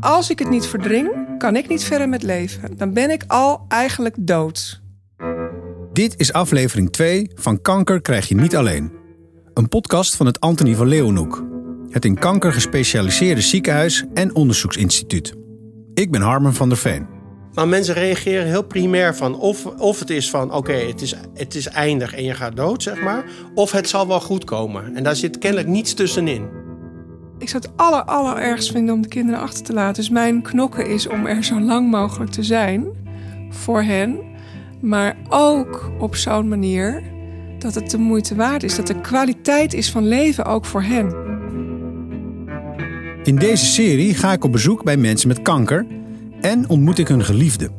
Als ik het niet verdring, kan ik niet verder met leven. Dan ben ik al eigenlijk dood. Dit is aflevering 2 van Kanker krijg je niet alleen. Een podcast van het Antonie van Leeuwenhoek. Het in kanker gespecialiseerde ziekenhuis en onderzoeksinstituut. Ik ben Harmen van der Veen. Maar mensen reageren heel primair van of, of het is van oké, het, is, het is eindig en je gaat dood, zeg maar. Of het zal wel goed komen. En daar zit kennelijk niets tussenin. Ik zou het aller, allerergst vinden om de kinderen achter te laten. Dus mijn knokken is om er zo lang mogelijk te zijn voor hen. Maar ook op zo'n manier dat het de moeite waard is. Dat de kwaliteit is van leven ook voor hen. In deze serie ga ik op bezoek bij mensen met kanker en ontmoet ik hun geliefde.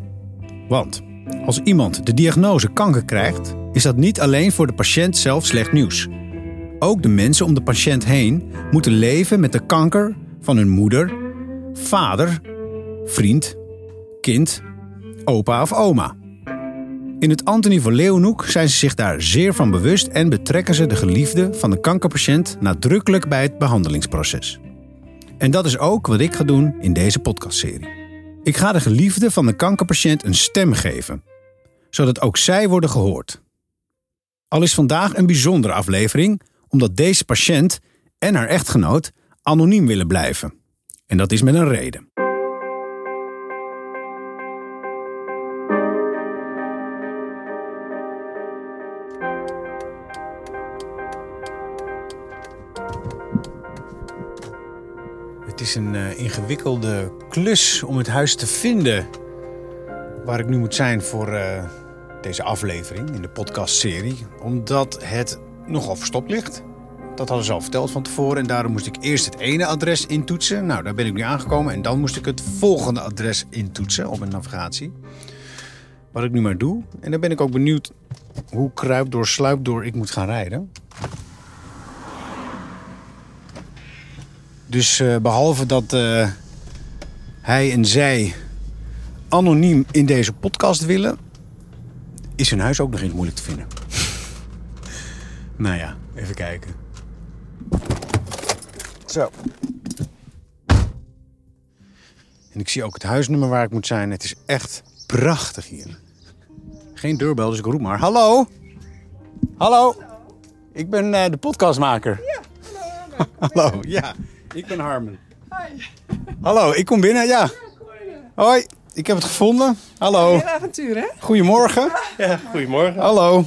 Want als iemand de diagnose kanker krijgt, is dat niet alleen voor de patiënt zelf slecht nieuws. Ook de mensen om de patiënt heen moeten leven met de kanker van hun moeder, vader, vriend, kind, opa of oma. In het Antonie van Leeuwenhoek zijn ze zich daar zeer van bewust en betrekken ze de geliefde van de kankerpatiënt nadrukkelijk bij het behandelingsproces. En dat is ook wat ik ga doen in deze podcastserie. Ik ga de geliefde van de kankerpatiënt een stem geven, zodat ook zij worden gehoord. Al is vandaag een bijzondere aflevering, omdat deze patiënt en haar echtgenoot anoniem willen blijven. En dat is met een reden. Het is een uh, ingewikkelde klus om het huis te vinden waar ik nu moet zijn voor uh, deze aflevering in de podcastserie. Omdat het nogal verstopt ligt. Dat hadden ze al verteld van tevoren. En daarom moest ik eerst het ene adres intoetsen. Nou, daar ben ik nu aangekomen. En dan moest ik het volgende adres intoetsen op mijn navigatie. Wat ik nu maar doe. En dan ben ik ook benieuwd hoe kruip door sluip door ik moet gaan rijden. Dus uh, behalve dat uh, hij en zij anoniem in deze podcast willen, is hun huis ook nog eens moeilijk te vinden. Nou ja, even kijken. Zo. En ik zie ook het huisnummer waar ik moet zijn. Het is echt prachtig hier. Geen deurbel, dus ik roep maar. Hallo? Hallo? Ik ben uh, de podcastmaker. Ja, hallo. hallo, ja. Ik ben Harmen. Hi. Hallo, ik kom binnen, ja. Hoi, ik heb het gevonden. Hallo. Heel avontuur, hè? Goedemorgen. Ja, goedemorgen. Hallo.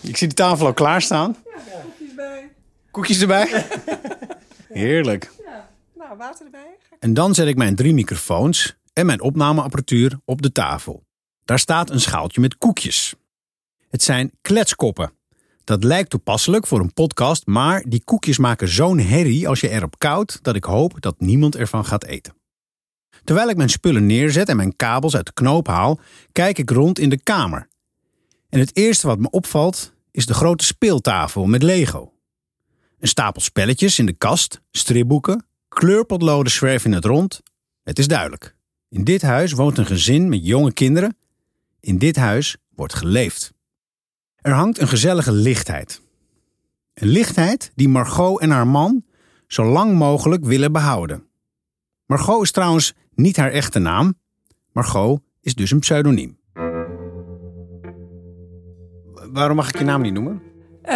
Ik zie de tafel al klaarstaan. Ja, koekjes bij. Koekjes erbij? Heerlijk. Ja, nou, water erbij. En dan zet ik mijn drie microfoons en mijn opnameapparatuur op de tafel. Daar staat een schaaltje met koekjes. Het zijn kletskoppen. Dat lijkt toepasselijk voor een podcast, maar die koekjes maken zo'n herrie als je erop koudt dat ik hoop dat niemand ervan gaat eten. Terwijl ik mijn spullen neerzet en mijn kabels uit de knoop haal, kijk ik rond in de kamer. En het eerste wat me opvalt is de grote speeltafel met Lego. Een stapel spelletjes in de kast, stripboeken, kleurpotloden zwerven in het rond. Het is duidelijk. In dit huis woont een gezin met jonge kinderen. In dit huis wordt geleefd. Er hangt een gezellige lichtheid. Een lichtheid die Margot en haar man zo lang mogelijk willen behouden. Margot is trouwens niet haar echte naam. Margot is dus een pseudoniem. Waarom mag ik je naam niet noemen? Uh,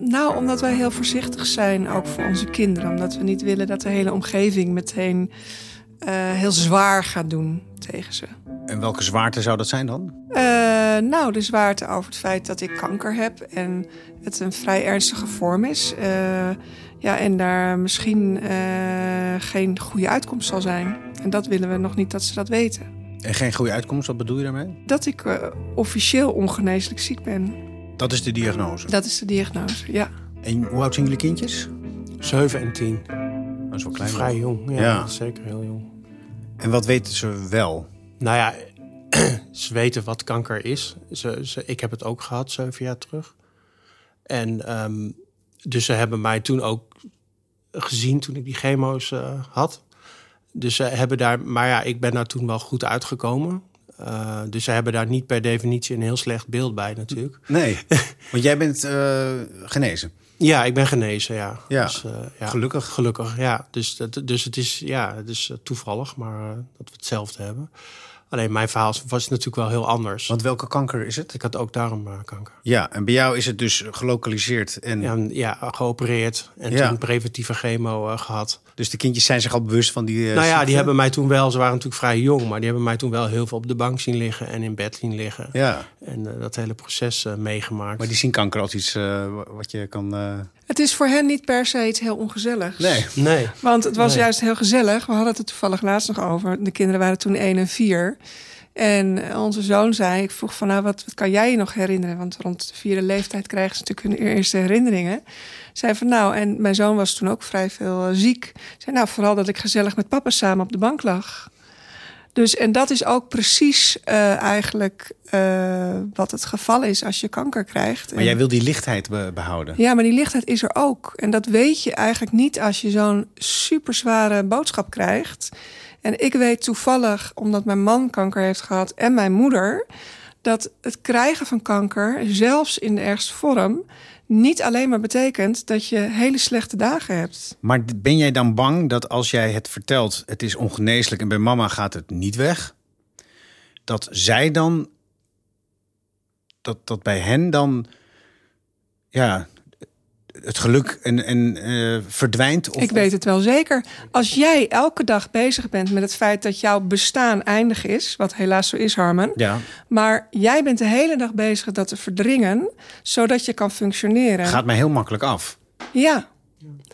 nou, omdat wij heel voorzichtig zijn, ook voor onze kinderen. Omdat we niet willen dat de hele omgeving meteen uh, heel zwaar gaat doen tegen ze. En welke zwaarte zou dat zijn dan? Uh, nou, de zwaarte over het feit dat ik kanker heb en het een vrij ernstige vorm is. Ja, en daar misschien geen goede uitkomst zal zijn. En dat willen we nog niet dat ze dat weten. En geen goede uitkomst, wat bedoel je daarmee? Dat ik officieel ongeneeslijk ziek ben. Dat is de diagnose? Dat is de diagnose, ja. En hoe oud zijn jullie kindjes? 7 en 10. Dat is wel klein. Vrij jong, ja, Ja. Zeker heel jong. En wat weten ze wel? Nou ja, ze weten wat kanker is. Ze, ze, ik heb het ook gehad, zeven jaar terug. En ehm, dus ze hebben mij toen ook gezien toen ik die chemo's eh, had. Dus ze hebben daar, maar ja, ik ben daar toen wel goed uitgekomen. Eh, dus ze hebben daar niet per definitie een heel slecht beeld bij natuurlijk. Nee, want jij bent eh, genezen. Ja, ik ben genezen, ja. Ja, Dus, eh, ja. gelukkig. Gelukkig, ja. Dus, dat, dus het is, ja, het is toevallig, maar dat we hetzelfde hebben. Alleen mijn verhaal was natuurlijk wel heel anders. Want welke kanker is het? ik had ook darmkanker. Ja, en bij jou is het dus gelokaliseerd. En Ja, geopereerd en Ja. toen preventieve chemo eh, gehad. Dus de kindjes zijn zich al bewust van die. eh, nou ja, ziekte? die hebben mij toen wel, ze waren natuurlijk vrij jong, maar die hebben mij toen wel heel veel op de bank zien liggen en in bed zien liggen. Ja, En eh, dat hele proces meegemaakt. maar die zien kanker als iets wat je kan. Het is voor hen niet per se iets heel ongezelligs. Nee. Nee. Want het was Nee. juist heel gezellig. We hadden het er toevallig laatst nog over. De kinderen waren toen 1 en 4. En onze zoon zei, ik vroeg van nou, wat, wat kan jij je nog herinneren? Want rond de vierde leeftijd krijgen ze natuurlijk hun eerste herinneringen. Zei van nou, en mijn zoon was toen ook vrij veel eh, ziek. Zei nou, vooral dat ik gezellig met papa samen op de bank lag. Dus en dat is ook precies eh, eigenlijk eh, wat het geval is als je kanker krijgt. Maar En- jij wil die lichtheid be- behouden. ja, maar die lichtheid is er ook. En dat weet je eigenlijk niet als je zo'n superzware boodschap krijgt. En ik weet toevallig, omdat mijn man kanker heeft gehad en mijn moeder, dat het krijgen van kanker, zelfs in de ergste vorm, niet alleen maar betekent dat je hele slechte dagen hebt. Maar ben jij dan bang dat als jij het vertelt, het is ongeneeslijk en bij mama gaat het niet weg, dat zij dan, dat, dat bij hen dan, ja, het geluk en, en, eh, verdwijnt? Of, Ik weet het wel zeker. Als jij elke dag bezig bent met het feit dat jouw bestaan eindig is, wat helaas zo is, Harmen. Ja, Maar jij bent de hele dag bezig dat te verdringen, zodat je kan functioneren. gaat mij heel makkelijk af. Ja,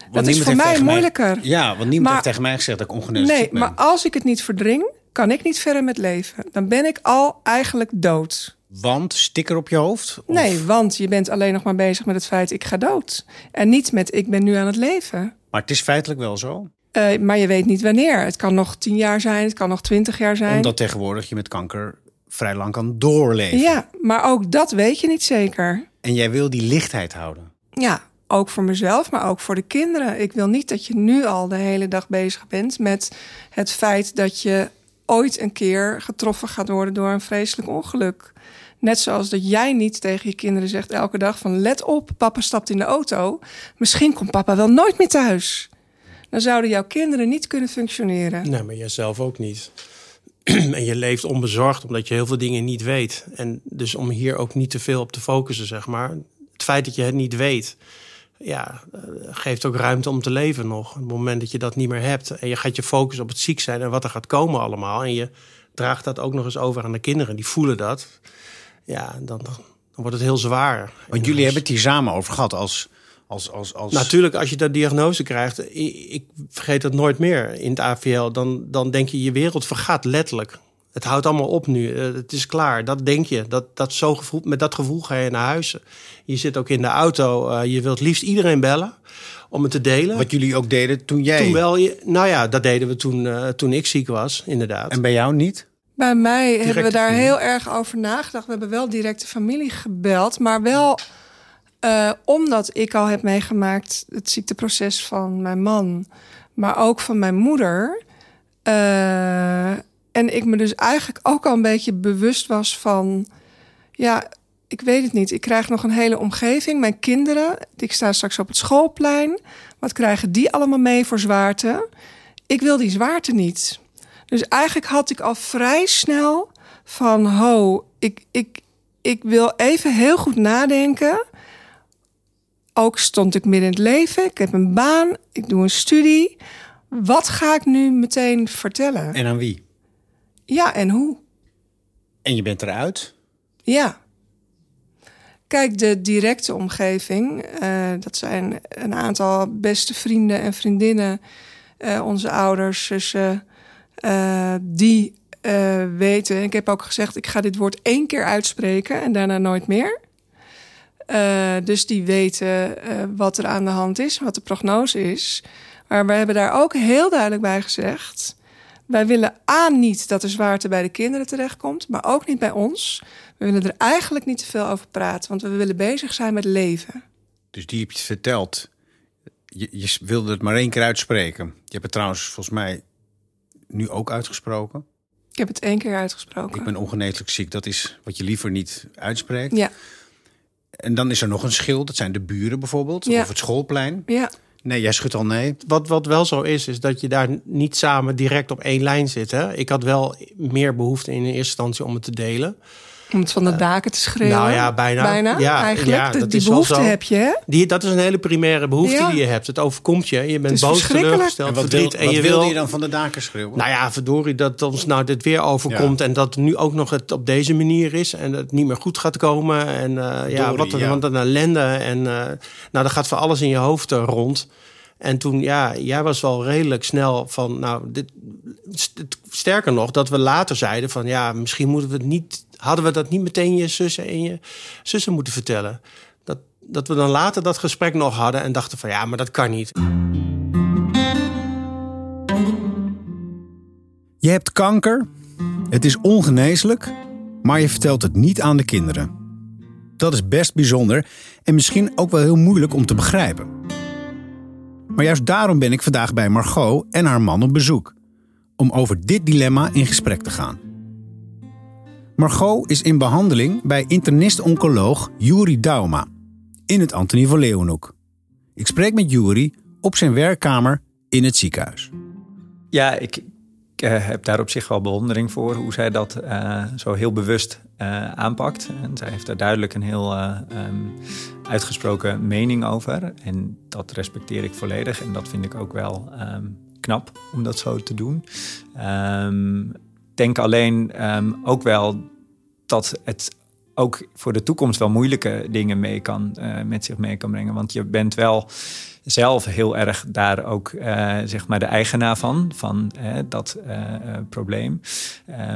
Want dat is voor mij moeilijker. ja, want niemand Maar- heeft tegen mij gezegd dat ik ongeneeslijk nee, ben. maar als ik het niet verdring, kan ik niet verder met leven. Dan ben ik al eigenlijk dood. Want sticker op je hoofd? Of- Nee, want je bent alleen nog maar bezig met het feit ik ga dood. En niet met ik ben nu aan het leven. Maar het is feitelijk wel zo. Eh, maar je weet niet wanneer. Het kan nog tien jaar zijn, het kan nog twintig jaar zijn. Omdat tegenwoordig je met kanker vrij lang kan doorleven. Ja, maar ook dat weet je niet zeker. En jij wil die lichtheid houden. Ja, ook voor mezelf, maar ook voor de kinderen. Ik wil niet dat je nu al de hele dag bezig bent met het feit dat je ooit een keer getroffen gaat worden door een vreselijk ongeluk. Net zoals dat jij niet tegen je kinderen zegt elke dag van let op, papa stapt in de auto. Misschien komt papa wel nooit meer thuis. Dan zouden jouw kinderen niet kunnen functioneren. Nee, maar jijzelf ook niet. en je leeft onbezorgd omdat je heel veel dingen niet weet. En dus om hier ook niet te veel op te focussen, zeg maar. Het feit dat je het niet weet, ja, eh, geeft ook ruimte om te leven nog. Op het moment dat je dat niet meer hebt. En je gaat je focussen op het ziek zijn en wat er gaat komen allemaal. En je draagt dat ook nog eens over aan de kinderen. Die voelen dat. Ja, dan, dan wordt het heel zwaar. Want jullie hebben het hier samen over gehad als... als, als, als... Natuurlijk, als je dat diagnose krijgt, ik, ik vergeet dat nooit meer in het AVL, dan, dan denk je, je wereld vergaat letterlijk. Het houdt allemaal op nu. Eh, Het is klaar. Dat denk je. Dat, dat zo gevoel, met dat gevoel ga je naar huis. Je zit ook in de auto. eh, je wilt liefst iedereen bellen om het te delen. Wat jullie ook deden toen jij... Toen wel. je- Nou ja, dat deden we toen, eh, toen ik ziek was, inderdaad. En bij jou niet? Bij mij hebben we daar familie. heel erg over nagedacht. We hebben wel direct de familie gebeld, maar wel eh, omdat ik al heb meegemaakt het ziekteproces van mijn man, maar ook van mijn moeder. Eh, en ik me dus eigenlijk ook al een beetje bewust was van, ja, ik weet het niet. Ik krijg nog een hele omgeving. Mijn kinderen, ik sta straks op het schoolplein. Wat krijgen die allemaal mee voor zwaarte? Ik wil die zwaarte niet. Dus eigenlijk had ik al vrij snel van, ho, ik, ik, ik wil even heel goed nadenken. Ook stond ik midden in het leven. Ik heb een baan, ik doe een studie. Wat ga ik nu meteen vertellen? En aan wie? Ja, en hoe? En je bent eruit? Ja. Kijk, de directe omgeving, eh, dat zijn een aantal beste vrienden en vriendinnen, eh, onze ouders, zussen, eh, die eh, weten. Ik heb ook gezegd, ik ga dit woord één keer uitspreken en daarna nooit meer. Eh, dus die weten wat er aan de hand is, wat de prognose is. Maar we hebben daar ook heel duidelijk bij gezegd. Wij willen A niet dat de zwaarte bij de kinderen terechtkomt, maar ook niet bij ons. We willen er eigenlijk niet te veel over praten, want we willen bezig zijn met leven. Dus die heb je verteld. Je, je wilde het maar één keer uitspreken. Je hebt het trouwens volgens mij nu ook uitgesproken. Ik heb het één keer uitgesproken. Ik ben ongeneeslijk ziek. Dat is wat je liever niet uitspreekt. Ja, En dan is er nog een schil. Dat zijn de buren bijvoorbeeld. Ja. Of het schoolplein. ja. Nee, jij schudt al nee. Wat, wat wel zo is, is dat je daar niet samen direct op één lijn zit. Hè? Ik had wel meer behoefte in eerste instantie om het te delen. Om het van de daken te schreeuwen. Nou ja, bijna. Bijna, Ja, eigenlijk. ja, De- dat die is behoefte zo. heb je, hè? Die, dat is een hele primaire behoefte Ja. die je hebt. Het overkomt je. Je bent boos, teleurgesteld, En wat, wil, verdriet. En wat je wilde wil je dan van de daken schreeuwen? Nou ja, verdorie dat ons nou dit weer overkomt. En dat nu ook nog het op deze manier is. En dat het niet meer goed gaat komen. En eh, ja, wat een, ja. wat een ellende. En uh, nou, er gaat voor alles in je hoofd rond. En toen, ja, jij was wel redelijk snel van, nou, dit, sterker nog, dat we later zeiden van, ja, misschien moeten we het niet, hadden we dat niet meteen je zussen en je zussen moeten vertellen. Dat, dat we dan later dat gesprek nog hadden en dachten van, ja, maar dat kan niet. Je hebt kanker, het is ongeneeslijk, maar je vertelt het niet aan de kinderen. Dat is best bijzonder en misschien ook wel heel moeilijk om te begrijpen. Maar juist daarom ben ik vandaag bij Margot en haar man op bezoek. Om over dit dilemma in gesprek te gaan. Margot is in behandeling bij internist-oncoloog Juri Dauma. In het Antonie van Leeuwenhoek. Ik spreek met Juri op zijn werkkamer in het ziekenhuis. Ja, ik, uh, heb daar op zich wel bewondering voor hoe zij dat uh, zo heel bewust uh, aanpakt. En zij heeft daar duidelijk een heel um, uitgesproken mening over. En dat respecteer ik volledig. En dat vind ik ook wel um, knap om dat zo te doen. Um, denk alleen ook wel dat het ook voor de toekomst wel moeilijke dingen mee kan, uh, met zich mee kan brengen. Want je bent wel zelf heel erg daar ook uh, zeg maar de eigenaar van, van uh, dat probleem.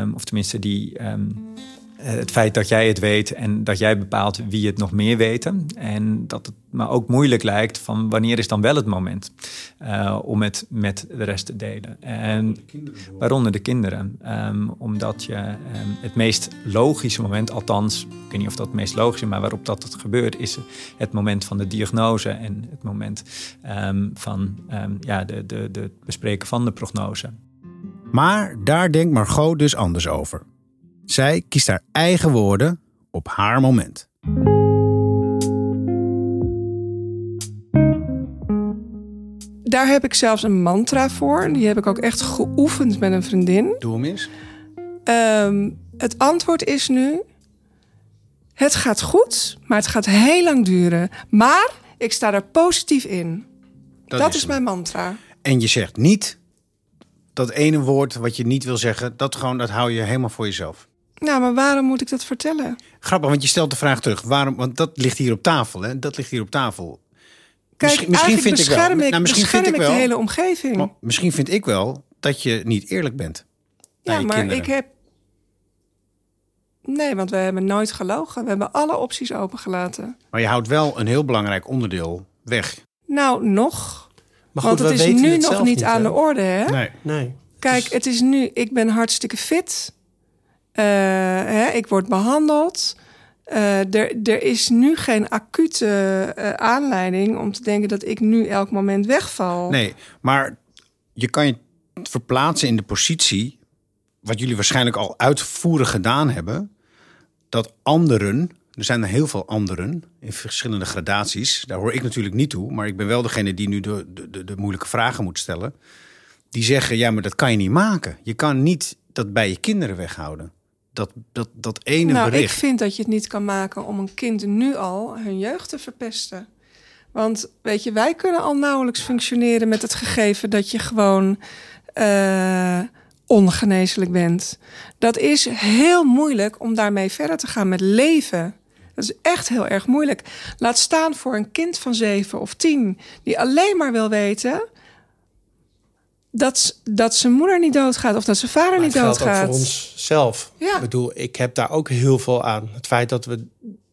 Um, of tenminste die... Um, het feit dat jij het weet en dat jij bepaalt wie het nog meer weten. En dat het me ook moeilijk lijkt van wanneer is dan wel het moment uh, om het met de rest te delen. En de waaronder de kinderen. Um, omdat je um, het meest logische moment, althans, ik weet niet of dat het meest logisch is, maar waarop dat het gebeurt, is het moment van de diagnose en het moment um, van ja, de, de, de bespreken van de prognose. Maar daar denkt Margot dus anders over. Zij kiest haar eigen woorden op haar moment. Daar heb ik zelfs een mantra voor. Die heb ik ook echt geoefend met een vriendin. Doe hem eens. Um, het antwoord is nu: het gaat goed, maar het gaat heel lang duren. Maar ik sta er positief in. Dat, dat is, is mijn mantra. En je zegt niet dat ene woord wat je niet wil zeggen, dat gewoon dat hou je helemaal voor jezelf. Nou, maar waarom moet ik dat vertellen? Grappig, want je stelt de vraag terug. Waarom? Want dat ligt hier op tafel, hè? Dat ligt hier op tafel. Kijk, misschien, misschien vind ik wel. Ik, nou, misschien vind ik wel. de hele omgeving. Maar misschien vind ik wel dat je niet eerlijk bent. Ja, maar kinderen. ik heb. Nee, want we hebben nooit gelogen. We hebben alle opties opengelaten. Maar je houdt wel een heel belangrijk onderdeel weg. Nou, nog. Maar Want goed, het is nu nog niet aan hè? de orde, hè? Nee. nee. Kijk, dus... het is nu. Ik ben hartstikke fit. Uh, hè, ik word behandeld. Uh, er, is nu geen acute uh, aanleiding om te denken dat ik nu elk moment wegval. Nee, maar je kan je verplaatsen in de positie, wat jullie waarschijnlijk al uitvoerig gedaan hebben, dat anderen, er zijn er heel veel anderen in verschillende gradaties, daar hoor ik natuurlijk niet toe, maar ik ben wel degene die nu de, de, de moeilijke vragen moet stellen, die zeggen, ja, maar dat kan je niet maken. Je kan niet dat bij je kinderen weghouden dat, dat, dat ene nou, bericht. ik vind dat je het niet kan maken om een kind nu al hun jeugd te verpesten. Want weet je, wij kunnen al nauwelijks functioneren met het gegeven dat je gewoon uh, ongeneeslijk bent. Dat is heel moeilijk om daarmee verder te gaan met leven. Dat is echt heel erg moeilijk. Laat staan voor een kind van zeven of tien die alleen maar wil weten dat, dat zijn moeder niet doodgaat of dat zijn vader niet geldt doodgaat. ook voor onszelf. Ja. Ik bedoel, ik heb daar ook heel veel aan. Het feit dat we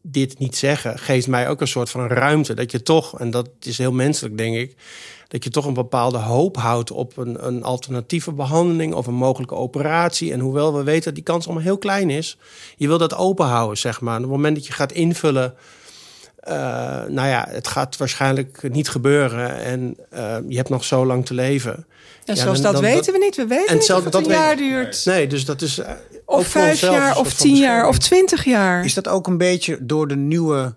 dit niet zeggen, geeft mij ook een soort van ruimte. Dat je toch, en dat is heel menselijk, denk ik, dat je toch een bepaalde hoop houdt op een, een alternatieve behandeling of een mogelijke operatie. En hoewel we weten dat die kans allemaal heel klein is, je wil dat open houden, zeg maar. En op het moment dat je gaat invullen eh, nou ja, het gaat waarschijnlijk niet gebeuren en eh, je hebt nog zo lang te leven. Ja, Ja, zelfs dan- dat dan- weten we niet. We weten En niet zelf- of het dat een jaar duurt. Nee, dus dat is. eh, Of vijf jaar, of tien jaar, of twintig jaar. Is dat ook een beetje door de nieuwe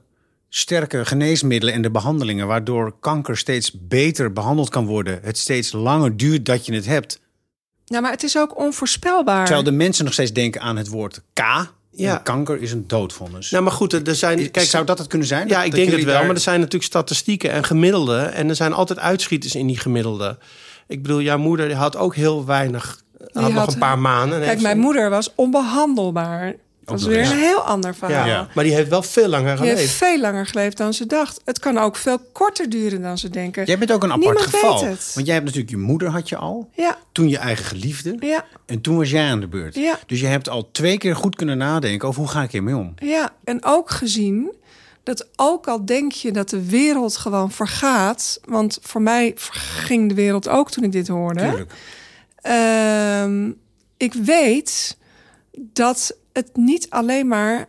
sterke geneesmiddelen en de behandelingen, waardoor kanker steeds beter behandeld kan worden, het steeds langer duurt dat je het hebt? Ja, maar het is ook onvoorspelbaar. Terwijl de mensen nog steeds denken aan het woord K. Ja. En kanker is een doodvonnis. Nou, maar goed, er zijn. Kijk, zou dat het kunnen zijn? Ja, Dat- ik dat denk het wel. daar- Maar er zijn natuurlijk statistieken en gemiddelden. En er zijn altijd uitschieters in die gemiddelden. Ik bedoel, jouw moeder die had ook heel weinig. Had nog had- een paar maanden. en Kijk, mijn moeder was onbehandelbaar. Dat is weer een heel ander verhaal. Ja. Maar die heeft wel veel langer Die heeft geleefd. veel langer geleefd dan ze dacht. Het kan ook veel korter duren dan ze denken. Jij bent ook een apart Niemand geval. weet het. Want jij hebt natuurlijk je moeder had je al. Ja, Toen je eigen geliefde. ja, En toen was jij aan de beurt. Ja. Dus je hebt al twee keer goed kunnen nadenken over hoe ga ik hiermee om. ja. En ook gezien dat ook al denk je dat de wereld gewoon vergaat... want voor mij ging de wereld ook toen ik dit hoorde... Tuurlijk. Ehm, ik weet dat het niet alleen maar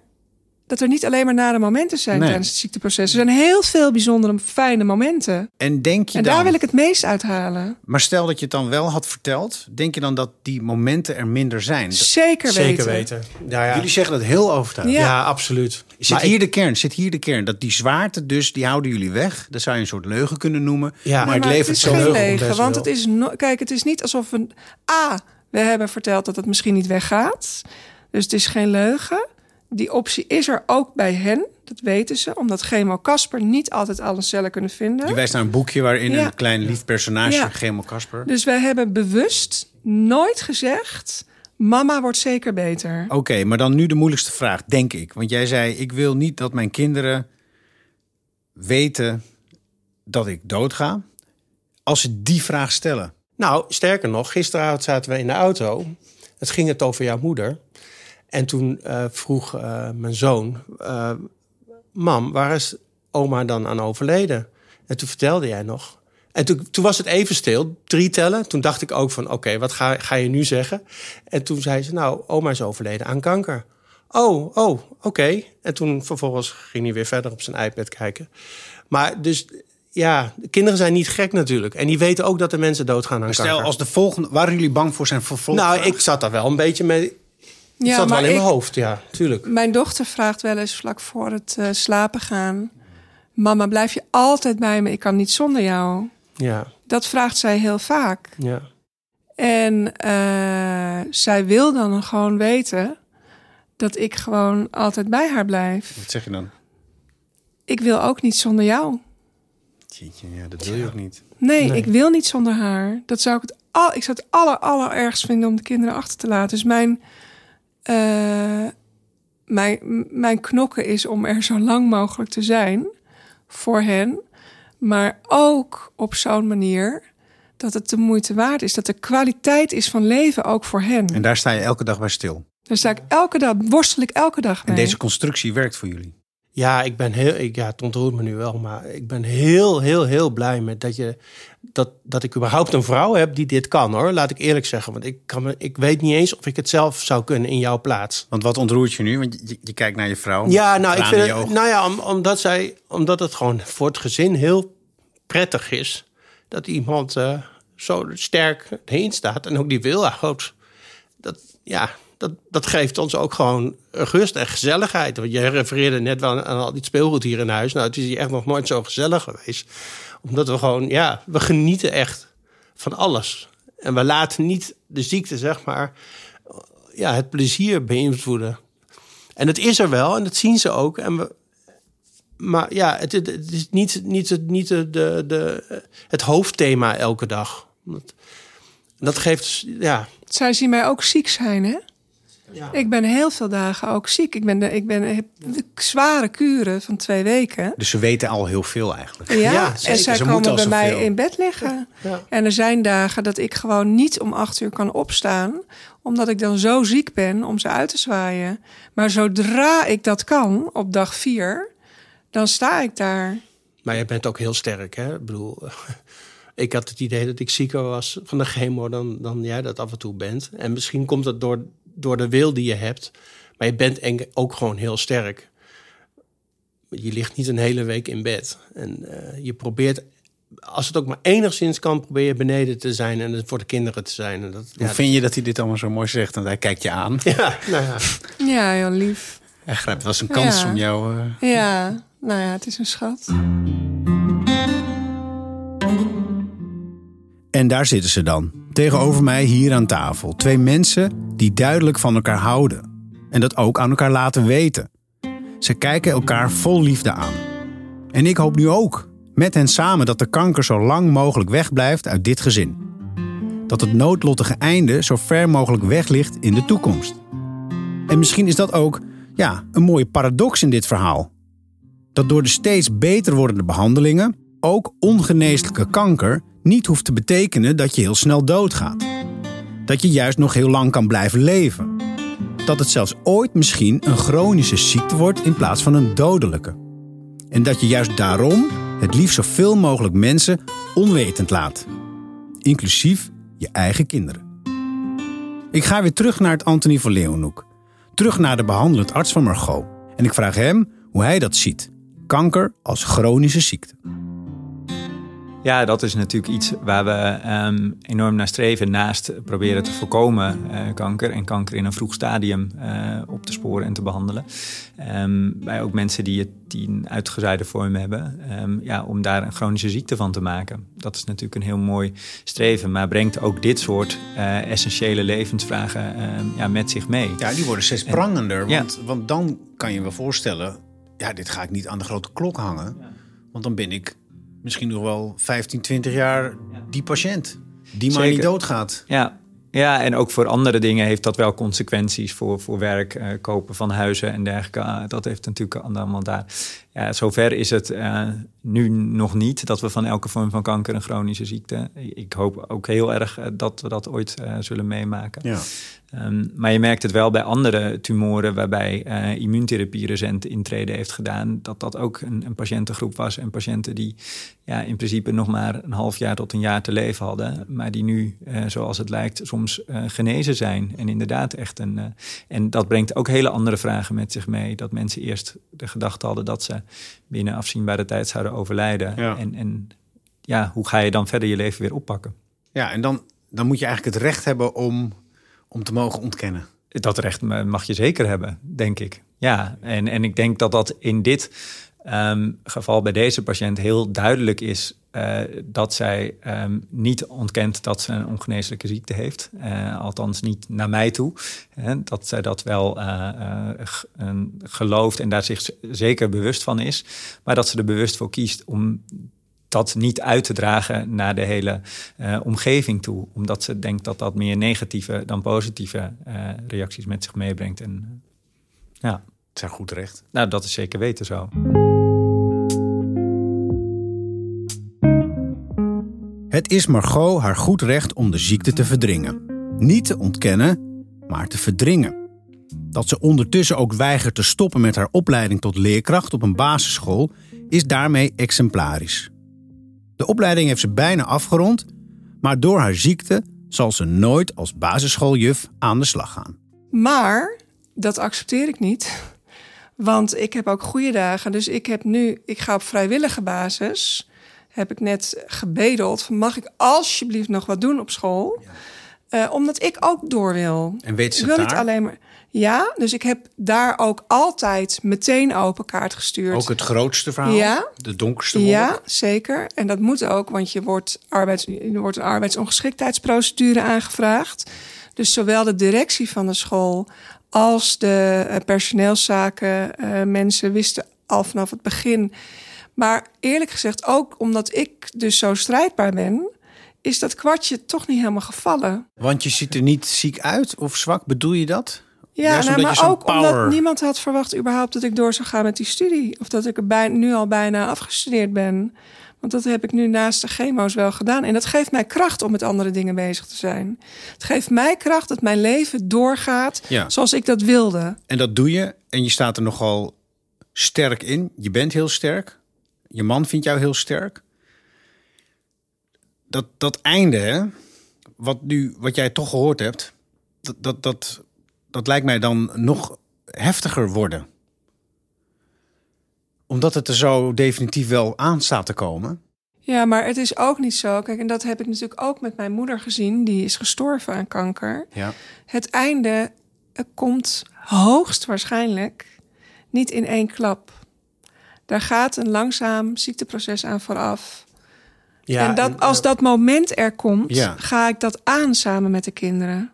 dat er niet alleen maar nare momenten zijn Nee. tijdens het ziekteproces. Er zijn heel veel bijzondere, fijne momenten. En denk je En dan... daar wil ik het meest uithalen. Maar stel dat je het dan wel had verteld. Denk je dan dat die momenten er minder zijn? Zeker weten. Zeker weten. Ja, ja. Jullie zeggen dat heel overtuigend. Ja. ja. absoluut. Zit Maar hier ik- de kern? Zit hier de kern? Dat die zwaarte dus, die houden jullie weg. Dat zou je een soort leugen kunnen noemen. Ja. maar het Maar levert het is zo geen leugen want het is no kijk, het is niet alsof we a we hebben verteld dat het misschien niet weggaat, dus het is geen leugen. Die optie is er ook bij hen, dat weten ze, omdat Chemo Casper niet altijd alle cellen kunnen vinden. Je wijst naar een boekje waarin Ja. een klein lief personage, Ja. Gemo Kasper. Dus wij hebben bewust nooit gezegd: mama wordt zeker beter. Oké, maar dan nu de moeilijkste vraag, denk ik. Want jij zei, ik wil niet dat mijn kinderen weten dat ik doodga. Als ze die vraag stellen. Nou, sterker nog, gisteravond zaten we in de auto. Het ging het over jouw moeder. En toen eh, vroeg eh, mijn zoon: eh, Mam, waar is oma dan aan overleden? En toen vertelde jij nog. En toen, toen was het even stil, drie tellen. Toen dacht ik ook van, oké, wat ga, ga je nu zeggen? En toen zei ze, nou, oma is overleden aan kanker. Oh, oh, oké. En toen vervolgens ging hij weer verder op zijn iPad kijken. Maar dus, ja, de kinderen zijn niet gek natuurlijk. En die weten ook dat er mensen doodgaan aan Maar kanker. stel, als de volgende... Waren jullie bang voor zijn vervolg? Nou, ik zat daar wel een beetje mee. Het Ja, zat wel maar in ik- mijn hoofd, ja, tuurlijk. Mijn dochter vraagt wel eens vlak voor het eh, slapen gaan: Mama, blijf je altijd bij me? Ik kan niet zonder jou. Ja, Dat vraagt zij heel vaak. ja. En eh, zij wil dan gewoon weten dat ik gewoon altijd bij haar blijf. Wat zeg je dan? Ik wil ook niet zonder jou. Jeetje, ja, dat wil je ook niet. Nee, Nee. ik wil niet zonder haar. Dat zou ik het al. Ik zou het aller allerergst vinden om de kinderen achter te laten. Dus mijn, eh, mijn, mijn knokken is om er zo lang mogelijk te zijn voor hen, maar ook op zo'n manier dat het de moeite waard is. Dat de kwaliteit is van leven ook voor hen. En daar sta je elke dag bij stil. Daar sta ik elke dag, worstel ik elke dag En mee. deze constructie werkt voor jullie. Ja, ik ben heel, ik, ja, het ontroert me nu wel, maar ik ben heel, heel, heel blij met dat je, dat, dat ik überhaupt een vrouw heb die dit kan, hoor. Laat ik eerlijk zeggen, want ik kan me, ik weet niet eens of ik het zelf zou kunnen in jouw plaats. Want wat ontroert je nu? Want je, je kijkt naar je vrouw. Ja, nou, ik vind het, ogen. nou ja, om, omdat zij, omdat het gewoon voor het gezin heel prettig is dat iemand eh, zo sterk heen staat en ook die wil houdt. Dat, ja, dat, dat geeft ons ook gewoon rust en gezelligheid. Want jij refereerde net wel aan al die speelgoed hier in huis. Nou, het is hier echt nog nooit zo gezellig geweest. Omdat we gewoon, ja, we genieten echt van alles. En we laten niet de ziekte, zeg maar, ja, het plezier beïnvloeden. En het is er wel en dat zien ze ook. En we, maar ja, het, het, is niet, niet, het, niet de, de, het hoofdthema elke dag. Dat, dat geeft, ja, Zij zien mij ook ziek zijn, hè? Ja. Ik ben heel veel dagen ook ziek. Ik ben, de, ik ben heb de zware kuren van twee weken. Dus ze weten al heel veel eigenlijk. Ja, Ja, en zij Ze moeten komen bij mij in bed liggen. Ja. En er zijn dagen dat ik gewoon niet om acht uur kan opstaan, omdat ik dan zo ziek ben om ze uit te zwaaien. Maar zodra ik dat kan, op dag vier, dan sta ik daar. Maar jij bent ook heel sterk, hè? Ik bedoel, ik had het idee dat ik zieker was van de chemo dan, dan jij dat af en toe bent. En misschien komt dat door, door de wil die je hebt. Maar je bent en- ook gewoon heel sterk. je ligt niet een hele week in bed. En eh, je probeert, als het ook maar enigszins kan, probeer je beneden te zijn en voor de kinderen te zijn. En dat, Hoe ja, vind je dat hij dit allemaal zo mooi zegt? Want hij kijkt je aan. ja, nou ja. Ja, heel lief. Hij grijpt wel zijn kans Ja. om jou... eh, Ja, nou ja, het is een schat. En daar zitten ze dan, tegenover mij hier aan tafel. Twee mensen die duidelijk van elkaar houden. En dat ook aan elkaar laten weten. Ze kijken elkaar vol liefde aan. En ik hoop nu ook, met hen samen, dat de kanker zo lang mogelijk wegblijft uit dit gezin. Dat het noodlottige einde zo ver mogelijk weg ligt in de toekomst. En misschien is dat ook, ja, een mooie paradox in dit verhaal. Dat door de steeds beter wordende behandelingen ook ongeneeslijke kanker niet hoeft te betekenen dat je heel snel doodgaat. Dat je juist nog heel lang kan blijven leven. Dat het zelfs ooit misschien een chronische ziekte wordt in plaats van een dodelijke. En dat je juist daarom het liefst zoveel mogelijk mensen onwetend laat. Inclusief je eigen kinderen. Ik ga weer terug naar het Antonie van Leeuwenhoek. Terug naar de behandelend arts van Margot. En ik vraag hem hoe hij dat ziet. Kanker als chronische ziekte. Ja, dat is natuurlijk iets waar we ehm, enorm naar streven. Naast proberen te voorkomen eh, kanker en kanker in een vroeg stadium eh, op te sporen en te behandelen. Ehm, bij ook mensen die, het, die een uitgezaaide vorm hebben, ehm, ja, om daar een chronische ziekte van te maken. Dat is natuurlijk een heel mooi streven, maar brengt ook dit soort eh, essentiële levensvragen ehm, ja, met zich mee. Ja, die worden steeds prangender. Want, want dan kan je wel voorstellen... ja, dit ga ik niet aan de grote klok hangen. Want dan ben ik misschien nog wel 15, 20 jaar die patiënt. Die maar niet doodgaat. Ja, ja, en ook voor andere dingen heeft dat wel consequenties voor, voor werk, eh, kopen van huizen en dergelijke. Ah, dat heeft natuurlijk allemaal daar. Ja, zover is het eh, nu nog niet dat we van elke vorm van kanker een chronische ziekte. Ik hoop ook heel erg eh, dat we dat ooit zullen meemaken. Ja. Ehm, maar je merkt het wel bij andere tumoren waarbij eh, immuuntherapie recent intrede heeft gedaan, dat dat ook een, een patiëntengroep was en patiënten die ja, in principe nog maar een half jaar tot een jaar te leven hadden, maar die nu, eh, zoals het lijkt, soms eh, genezen zijn. En inderdaad echt een. en dat brengt ook hele andere vragen met zich mee. Dat mensen eerst de gedachte hadden dat ze binnen afzienbare tijd zouden overlijden. Ja. En, en ja, hoe ga je dan verder je leven weer oppakken? Ja, en dan, dan moet je eigenlijk het recht hebben om, om te mogen ontkennen. Dat recht mag je zeker hebben, denk ik. Ja, en, en ik denk dat dat in dit ehm, geval bij deze patiënt heel duidelijk is eh, dat zij ehm, niet ontkent dat ze een ongeneeslijke ziekte heeft. Eh, althans niet naar mij toe. Hè, dat zij dat wel eh, gelooft en daar zich zeker bewust van is. Maar dat ze er bewust voor kiest om dat niet uit te dragen naar de hele eh, omgeving toe. Omdat ze denkt dat dat meer negatieve dan positieve eh, reacties met zich meebrengt. En eh, ja, Het is haar goed recht. nou, dat is zeker weten zo. Het is Margot haar goed recht om de ziekte te verdringen. Niet te ontkennen, maar te verdringen. Dat ze ondertussen ook weigert te stoppen met haar opleiding tot leerkracht op een basisschool is daarmee exemplarisch. De opleiding heeft ze bijna afgerond, maar door haar ziekte zal ze nooit als basisschooljuf aan de slag gaan. Maar dat accepteer ik niet. Want ik heb ook goede dagen. Dus ik heb nu, ik ga op vrijwillige basis. Heb ik net gebedeld van mag ik alsjeblieft nog wat doen op school? Eh, omdat ik ook door wil. En weet ze ik wil het niet daar? alleen maar. Ja, dus ik heb daar ook altijd meteen open kaart gestuurd. Ook het grootste verhaal? Ja. De donkerste wolk? Ja, zeker. En dat moet ook, want je wordt, arbeids, er wordt een arbeidsongeschiktheidsprocedure aangevraagd. Dus zowel de directie van de school als de eh, personeelszaken eh, mensen wisten al vanaf het begin. Maar eerlijk gezegd, ook omdat ik dus zo strijdbaar ben, is dat kwartje toch niet helemaal gevallen. Want je ziet er niet ziek uit of zwak, bedoel je dat? Ja, nou, maar ook power- omdat niemand had verwacht überhaupt dat ik door zou gaan met die studie. Of dat ik er bij, nu al bijna afgestudeerd ben. Want dat heb ik nu naast de chemo's wel gedaan. En dat geeft mij kracht om met andere dingen bezig te zijn. Het geeft mij kracht dat mijn leven doorgaat Ja. zoals ik dat wilde. En dat doe je en je staat er nogal sterk in. Je bent heel sterk. Je man vindt jou heel sterk. Dat, dat einde, hè, wat, nu, wat jij toch gehoord hebt, dat, dat, dat, dat lijkt mij dan nog heftiger worden. Omdat het er zo definitief wel aan staat te komen. Ja, maar het is ook niet zo. Kijk, en dat heb ik natuurlijk ook met mijn moeder gezien. Die is gestorven aan kanker. Ja. Het einde komt hoogstwaarschijnlijk niet in één klap. Daar gaat een langzaam ziekteproces aan vooraf. Ja, en dat, en, als eh, dat moment er komt, Ja. ga ik dat aan samen met de kinderen.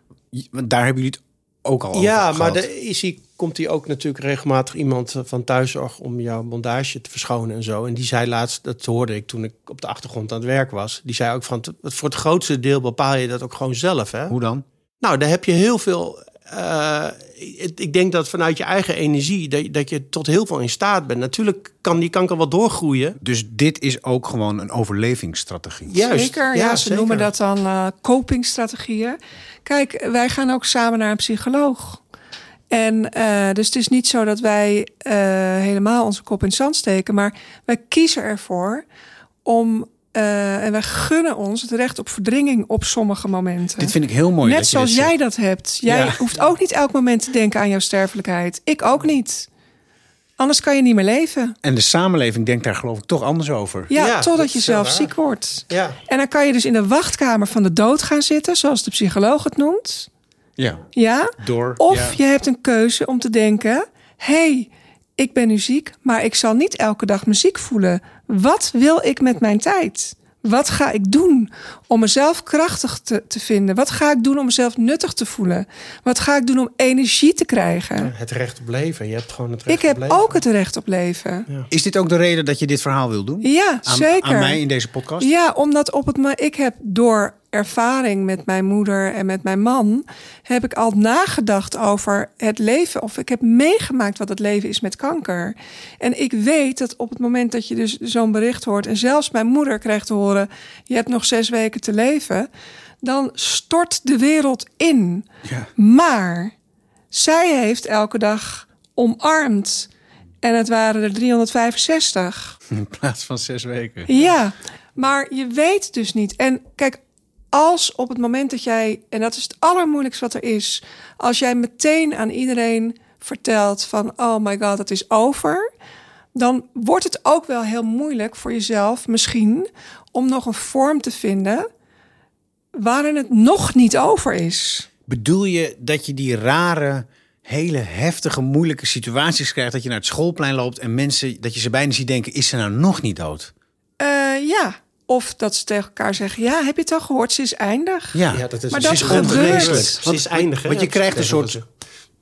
Want daar hebben jullie het ook al Ja, maar is hij, komt hij ook natuurlijk regelmatig iemand eh, van thuiszorg om jouw bondage te verschonen en zo. En die zei laatst, dat hoorde ik toen ik op de achtergrond aan het werk was. Die zei ook van, voor het grootste deel bepaal je dat ook gewoon zelf. Hè? Hoe dan? Nou, daar heb je heel veel. Eh, ik ik denk dat vanuit je eigen energie, dat, je- dat je tot heel veel in staat bent. Natuurlijk kan die kanker wel doorgroeien. Dus dit is ook gewoon een overlevingsstrategie. Juist. Zeker, ja, ze zeker. noemen dat dan eh copingstrategieën. Kijk, wij gaan ook samen naar een psycholoog. En eh, dus het is niet zo dat wij eh, helemaal onze kop in het zand steken, maar wij kiezen ervoor om eh, en wij gunnen ons het recht op verdringing op sommige momenten. Dit vind ik heel mooi. Net zoals jij zegt. dat hebt. Jij Ja. hoeft ook niet elk moment te denken aan jouw sterfelijkheid. Ik ook niet. Anders kan je niet meer leven. En de samenleving denkt daar geloof ik toch anders over. Ja, Ja, dat totdat je zelf waar. ziek wordt. Ja. En dan kan je dus in de wachtkamer van de dood gaan zitten, zoals de psycholoog het noemt. Ja. Ja. Door. Of ja. je hebt een keuze om te denken: hey, ik ben nu ziek, maar ik zal niet elke dag me ziek voelen. Wat wil ik met mijn tijd? Wat ga ik doen om mezelf krachtig te, te vinden? Wat ga ik doen om mezelf nuttig te voelen? Wat ga ik doen om energie te krijgen? Het recht op leven. Je hebt gewoon het recht Ik heb op leven. ook het recht op leven. Is dit ook de reden dat je dit verhaal wil doen? Ja, Aan, zeker. aan mij in deze podcast? Ja, omdat op het ik heb door ervaring met mijn moeder en met mijn man heb ik al nagedacht over het leven of ik heb meegemaakt wat het leven is met kanker. En ik weet dat op het moment dat je dus zo'n bericht hoort en zelfs mijn moeder krijgt te horen je hebt nog zes weken te leven, dan stort de wereld in. Ja. Maar zij heeft elke dag omarmd en het waren er 365. In plaats van zes weken. Ja, maar je weet dus niet. En kijk, als op het moment dat jij, en dat is het allermoeilijkste wat er is, als jij meteen aan iedereen vertelt van, oh my god, het is over, dan wordt het ook wel heel moeilijk voor jezelf misschien om nog een vorm te vinden waarin het nog niet over is. Bedoel je dat je die rare, hele heftige, moeilijke situaties krijgt... dat je naar het schoolplein loopt en mensen, dat je ze bijna ziet denken... is ze nou nog niet dood? Eh, ja, of dat ze tegen elkaar zeggen, ja, heb je het al gehoord, ze is eindig. Ja, Ja, dat is, Maar het dat is ongeneeslijk. Eindig. hè? want je krijgt een soort- ze.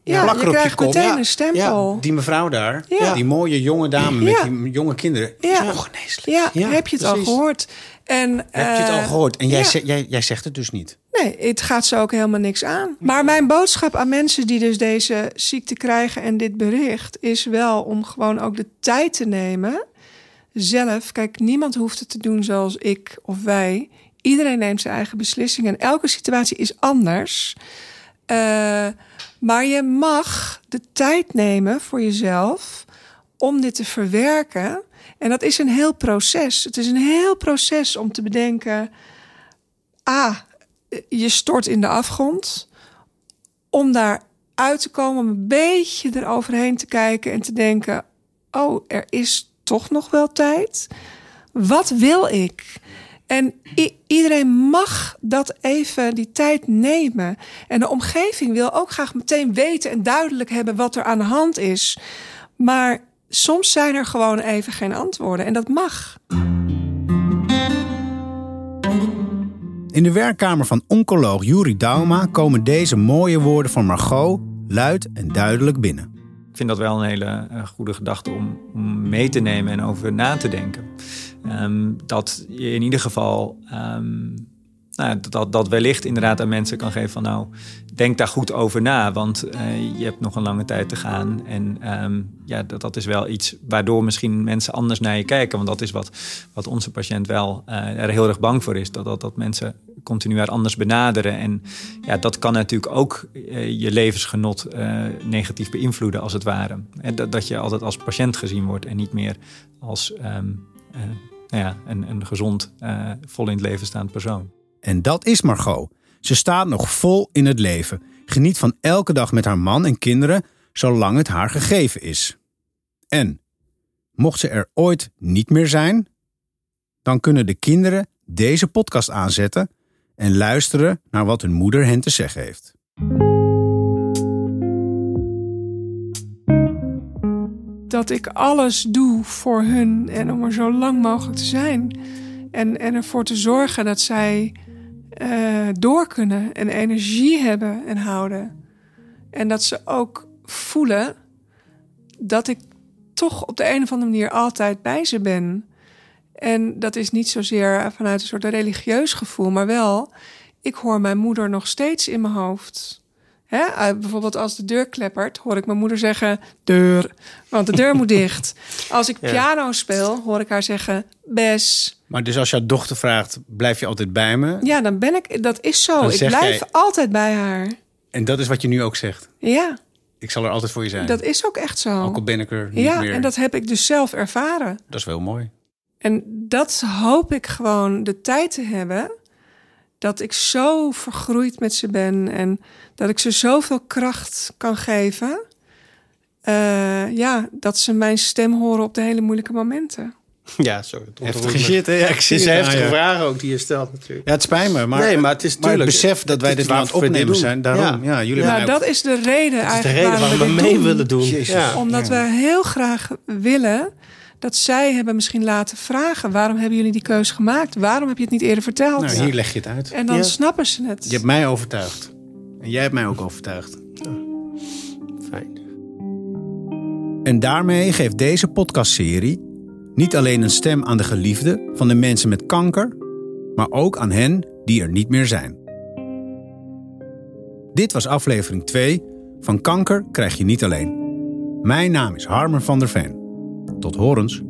Ja, plakker je op je krijgt meteen Ja, een stempel. die mevrouw daar, Ja. die mooie jonge dame met Ja. die jonge kinderen... Ja. is ongeneeslijk. Ja, Ja, heb je het precies. al gehoord? En, Heb je het al eh, gehoord? En jij, ja. zegt- jij, jij zegt het dus niet. Nee, het gaat ze ook helemaal niks aan. Maar mijn boodschap aan mensen die dus deze ziekte krijgen en dit bericht is wel om gewoon ook de tijd te nemen. Zelf, kijk, niemand hoeft het te doen zoals ik of wij. Iedereen neemt zijn eigen beslissingen en elke situatie is anders. Eh, maar je mag de tijd nemen voor jezelf om dit te verwerken. En dat is een heel proces. Het is een heel proces om te bedenken. Ah, je stort in de afgrond. Om daar uit te komen, om een beetje eroverheen te kijken en te denken: oh, er is toch nog wel tijd. Wat wil ik? En iedereen mag dat even die tijd nemen. En de omgeving wil ook graag meteen weten en duidelijk hebben wat er aan de hand is. Maar soms zijn er gewoon even geen antwoorden en dat mag. In de werkkamer van oncoloog Juri Dauma komen deze mooie woorden van Margot luid en duidelijk binnen. Ik vind dat wel een hele eh, goede gedachte om, om mee te nemen en over na te denken. Ehm, dat je in ieder geval ehm, nou, dat, dat wellicht inderdaad aan mensen kan geven van nou, denk daar goed over na, want eh, je hebt nog een lange tijd te gaan. En ehm, ja, dat, dat is wel iets waardoor misschien mensen anders naar je kijken. Want dat is wat, wat onze patiënt wel eh, er heel erg bang voor is. Dat, dat, dat mensen continu anders benaderen. En ja, dat kan natuurlijk ook eh, je levensgenot eh, negatief beïnvloeden als het ware. En dat, dat je altijd als patiënt gezien wordt en niet meer als ehm, eh, nou ja, een, een gezond, vol in het leven staand persoon. En dat is Margot. Ze staat nog vol in het leven. Geniet van elke dag met haar man en kinderen, zolang het haar gegeven is. En Mocht ze er ooit niet meer zijn, dan kunnen de kinderen deze podcast aanzetten en luisteren naar wat hun moeder hen te zeggen heeft. Dat ik alles doe voor hun en om er zo lang mogelijk te zijn. En, en ervoor te zorgen dat zij uh, door kunnen en energie hebben en houden. En dat ze ook voelen dat ik toch op de een of andere manier altijd bij ze ben. En dat is niet zozeer vanuit een soort religieus gevoel, maar wel, ik hoor mijn moeder nog steeds in mijn hoofd. Hè? Uh, bijvoorbeeld als de deur kleppert, hoor ik mijn moeder zeggen: deur, want de deur moet dicht. Als ik piano speel, hoor ik haar zeggen: bes. Maar dus als jouw dochter vraagt: blijf je altijd bij me? Ja, dan ben ik. Dat is zo. Ik blijf jij... altijd bij haar. En dat is wat je nu ook zegt. Ja. Ik zal er altijd voor je zijn. Dat is ook echt zo. Ook al ben ik er niet ja, meer. en dat heb ik dus zelf ervaren. Dat is wel mooi. En dat hoop ik gewoon de tijd te hebben. Dat ik zo vergroeid met ze ben. En dat ik ze zoveel kracht kan geven. Uh, ja, dat ze mijn stem horen op de hele moeilijke momenten. Ja, sorry. Heftige shit, hè? Ja, ik zie het is heftige vragen ook die je stelt natuurlijk. Ja, het spijt me. Maar, nee, maar het is natuurlijk... besef dat wij dit aan het opnemen zijn. Daarom, ja, jullie ja dat is de reden eigenlijk de reden waarom we, we mee willen doen. Ja. Omdat we heel graag willen dat zij hebben misschien laten vragen... waarom hebben jullie die keuze gemaakt? Waarom heb je het niet eerder verteld? Nou, hier leg je het uit. En dan snappen ze het. Je hebt mij overtuigd. En jij hebt mij ook overtuigd. Fijn. En daarmee geeft deze podcastserie niet alleen een stem aan de geliefden van de mensen met kanker, maar ook aan hen die er niet meer zijn. Dit was aflevering 2 van Kanker krijg je niet alleen. Mijn naam is Harmer van der Ven. Tot horens.